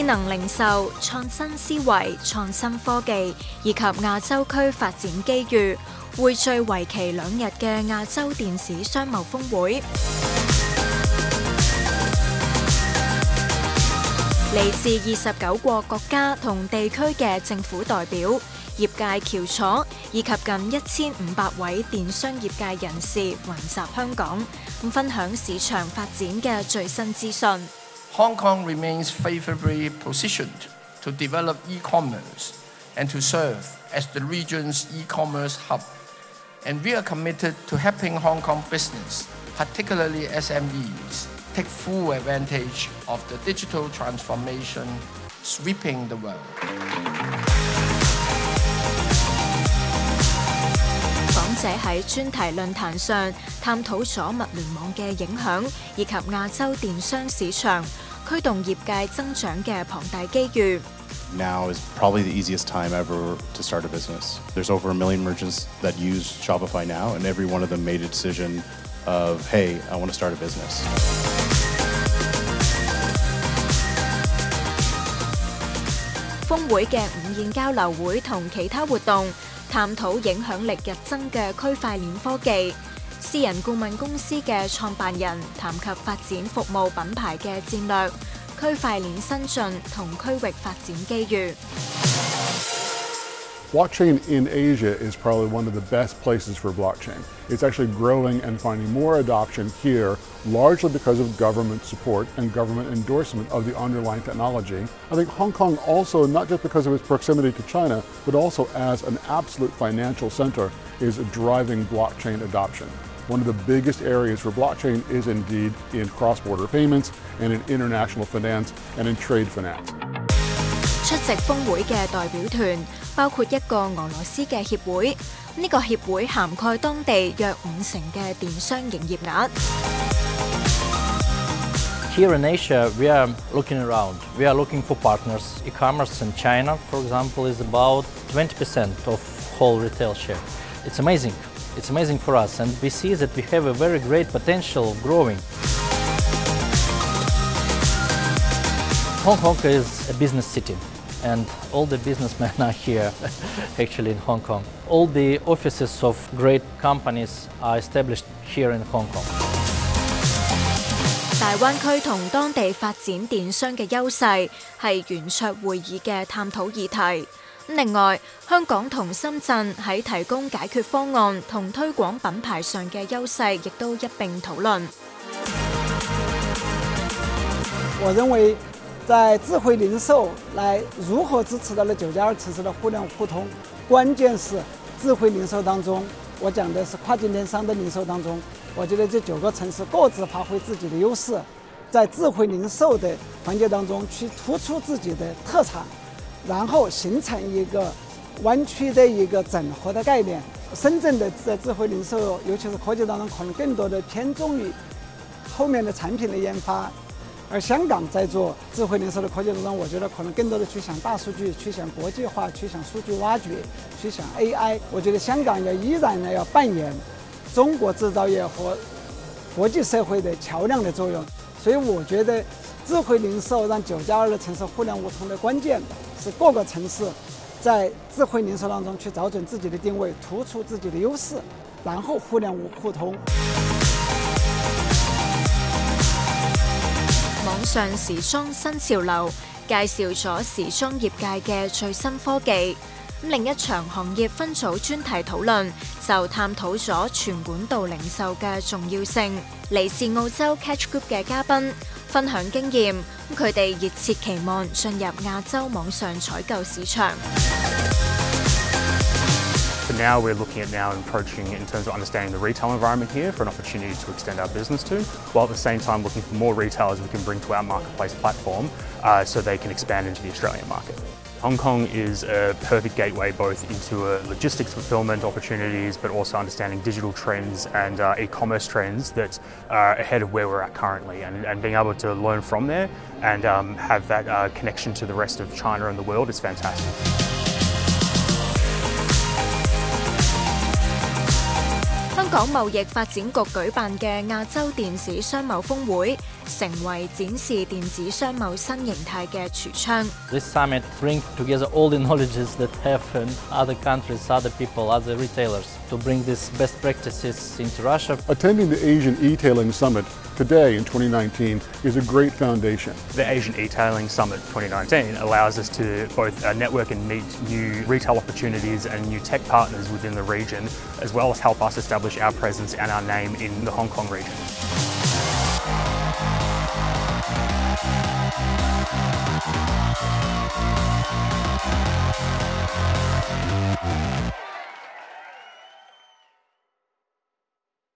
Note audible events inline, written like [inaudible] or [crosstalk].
智能零售、创新思维、创新科技以及亚洲区发展机遇，汇聚为期两日嘅亚洲电子商贸峰会。嚟自二十九个国家同地区嘅政府代表、业界翘楚以及近一千五百位电商业界人士，云集香港，咁分享市场发展嘅最新资讯。Hong Kong remains favorably positioned to develop e-commerce and to serve as the region's e-commerce hub. And we are committed to helping Hong Kong business, particularly SMEs, take full advantage of the digital transformation sweeping the world. 講者喺專題論壇上探討咗物聯網嘅影響以及亞洲電商市場。驱动业界增长嘅庞大机遇。Now is probably the easiest time ever to start a business. There's over a million merchants that use Shopify now, and every one of them made a decision of, hey, I want to start a business。峰会嘅午宴交流会同其他活动，探讨影响力日增嘅区块链科技。私人顧問公司嘅創辦人談及發展服務品牌嘅戰略、區塊鏈新進同區域發展機遇。Blockchain in Asia is probably one of the best places for blockchain. It's actually growing and finding more adoption here, largely because of government support and government endorsement of the underlying technology. I think Hong Kong also, not just because of its proximity to China, but also as an absolute financial center, is driving blockchain adoption. One of the biggest areas for blockchain is indeed in cross-border payments and in international finance and in trade finance. 出席峰會嘅代表團包括一個俄羅斯嘅協會，呢、這個協會涵蓋當地約五成嘅電商營業額。Here in Asia, we are looking around. We are looking for partners. E-commerce in China, for example, is about 20% of whole retail share. It's amazing. It's amazing for us and we see that we have a very great potential of growing. Hong Kong is a business city and all the businessmen [laughs] are here actually in Hong Kong. All the offices of great companies are established here in Hong Kong. 另外，香港同深圳喺提供解决方案同推广品牌上嘅优势，亦都一并讨论。我认为，在智慧零售来如何支持到呢九加二城市的互联互通，关键是智慧零售当中，我讲的是跨境电商的零售当中，我觉得这九个城市各自发挥自己的优势，在智慧零售的环节当中去突出自己的特产。然后形成一个湾区的一个整合的概念。深圳的智智慧零售，尤其是科技当中，可能更多的偏重于后面的产品的研发；而香港在做智慧零售的科技当中，我觉得可能更多的去想大数据，去想国际化，去想数据挖掘，去想 AI。我觉得香港要依然呢，要扮演中国制造业和国际社会的桥梁的作用。所以我觉得。智慧零售让九加二的城市互联互通的关键是各个城市在智慧零售当中去找准自己的定位，突出自己的优势，然后互联互通。网上时装新潮流介绍咗时装业界嘅最新科技。另一场行业分组专题讨论就探讨咗全管道零售嘅重要性。嚟自澳洲 Catch Group 嘅嘉宾。分享經驗，咁佢哋熱切期望進入亞洲網上採購市場。Hong Kong is a perfect gateway both into uh, logistics fulfillment opportunities, but also understanding digital trends and uh, e-commerce trends that are ahead of where we're at currently, and, and being able to learn from there and um, have that uh, connection to the rest of China and the world is fantastic. 香港貿易發展局舉辦嘅亞洲電子商贸峰會，成為展示電子商贸新形態嘅窗。today in 2019 is a great foundation. The Asian e-tailing Summit 2019 allows us to both uh, network and meet new retail opportunities and new tech partners within the region, as well as help us establish our presence and our name in the Hong Kong region.